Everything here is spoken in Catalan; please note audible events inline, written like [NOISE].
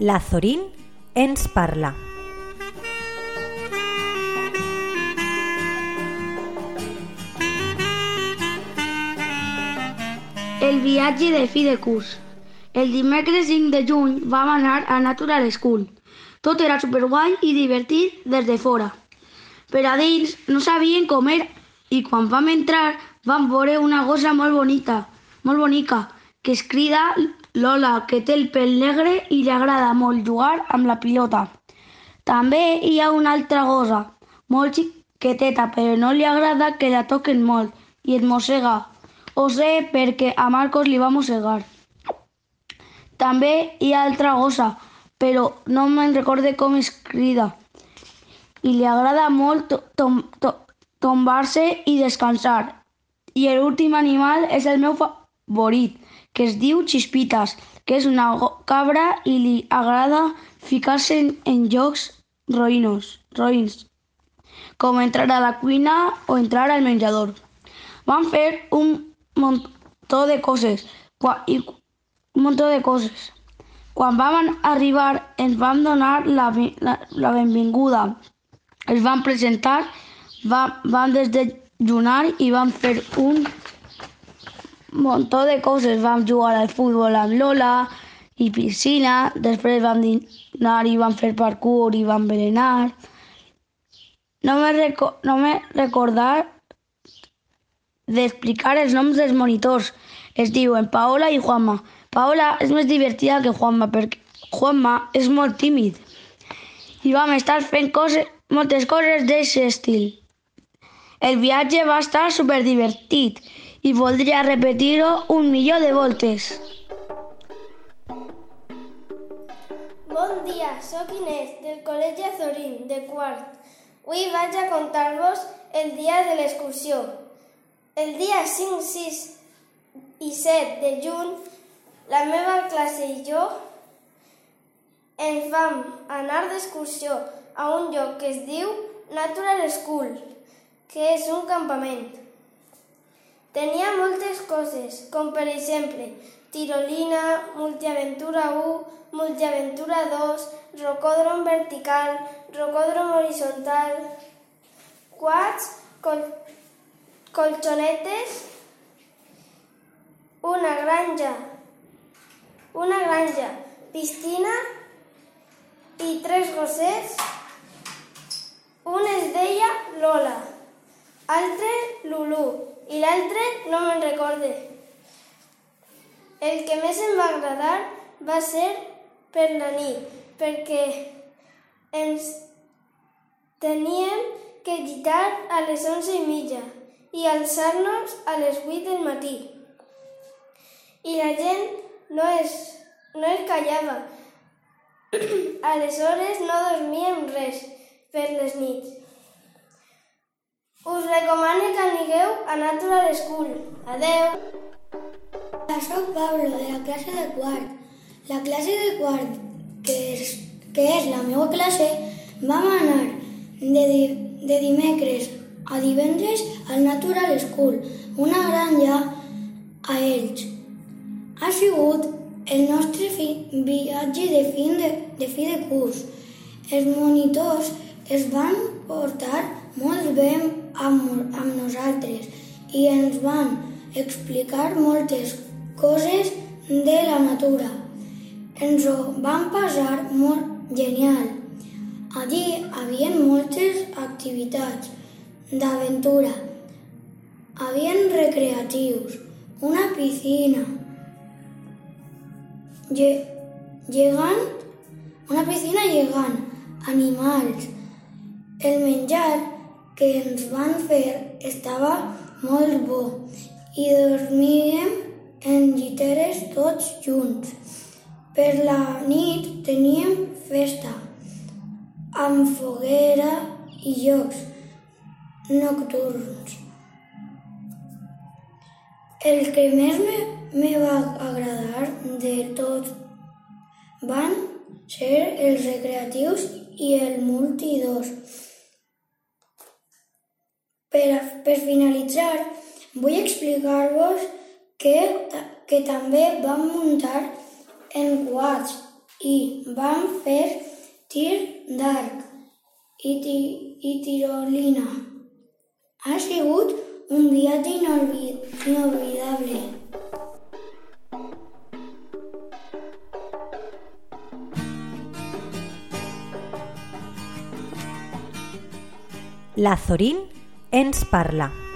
La Zorín ens parla. El viatge de fi de curs. El dimecres 5 de juny vam anar a Natural School. Tot era superguai i divertit des de fora. Per a dins no sabien com era i quan vam entrar vam veure una gossa molt bonita, molt bonica, que es crida Lola, que té el pèl negre i li agrada molt jugar amb la pilota. També hi ha una altra gossa, molt xiqueteta, però no li agrada que la toquen molt i es mossega. Ho sé perquè a Marcos li va mossegar. També hi ha altra gossa, però no me'n recorde com es crida. I li agrada molt to tom to tombar-se i descansar. I l'últim animal és el meu favorit, que es diu Chispitas, que és una cabra i li agrada ficar-se en, en llocs roïnos, roïns, com entrar a la cuina o entrar al menjador. Vam fer un muntó de coses i un muntó de coses. Quan vam arribar ens van donar la, la, la benvinguda, ens van presentar, vam, vam desdejunar i vam fer un muntó de coses. Vam jugar al futbol amb Lola i piscina, després vam dinar i vam fer parkour i vam berenar. No me, reco no me recordar d'explicar els noms dels monitors. Es diuen Paola i Juanma. Paola és més divertida que Juanma perquè Juanma és molt tímid. I vam estar fent coses, moltes coses d'aquest estil. El viatge va estar superdivertit i voldria repetir-ho un milió de voltes. Bon dia, sóc Inés, del Col·legi Azorín, de quart. Avui vaig a contar-vos el dia de l'excursió. El dia 5, 6 i 7 de juny, la meva classe i jo ens vam anar d'excursió a un lloc que es diu Natural School, que és un campament. Tenia moltes coses, com per exemple tirolina, multiaventura 1, multiaventura 2, rocòdrom vertical, rocòdrom horitzontal, quads, col una granja, una granja, piscina i tres gossets. Un es Lola, altre Lulu i l'altre no me'n recorde. El que més em va agradar va ser per la nit, perquè ens teníem que llitar a les onze i mitja i alçar-nos a les 8 del matí. I la gent no es, no es callava. [CLEARS THROAT] Aleshores no dormíem res per les nits. Us recomano que anigueu a Natural School. Adeu! Soc Pablo, de la classe de quart. La classe de quart, que és, que és la meva classe, vam anar de, di, de dimecres a divendres al Natural School, una granja a Elx. Ha sigut el nostre fi, viatge de fi de, de fi de curs. Els monitors es van portar molt bé amb, amb nosaltres i ens van explicar moltes coses de la natura. Ens ho vam passar molt genial. Allí havia moltes activitats d'aventura. Havien recreatius, una piscina, llegant, una piscina llegant, animals. El menjar que ens van fer estava molt bo i dormíem en lliteres tots junts. Per la nit teníem festa, amb foguera i jocs nocturns. El que més me, me va agradar de tot van ser els recreatius i el multi 2. Per, per finalitzar, vull explicar-vos que, que també vam muntar en quads i vam fer tir d'arc i, ti, i tirolina. Ha sigut un viatge inolvi inolvidable. La Zorín ens parla.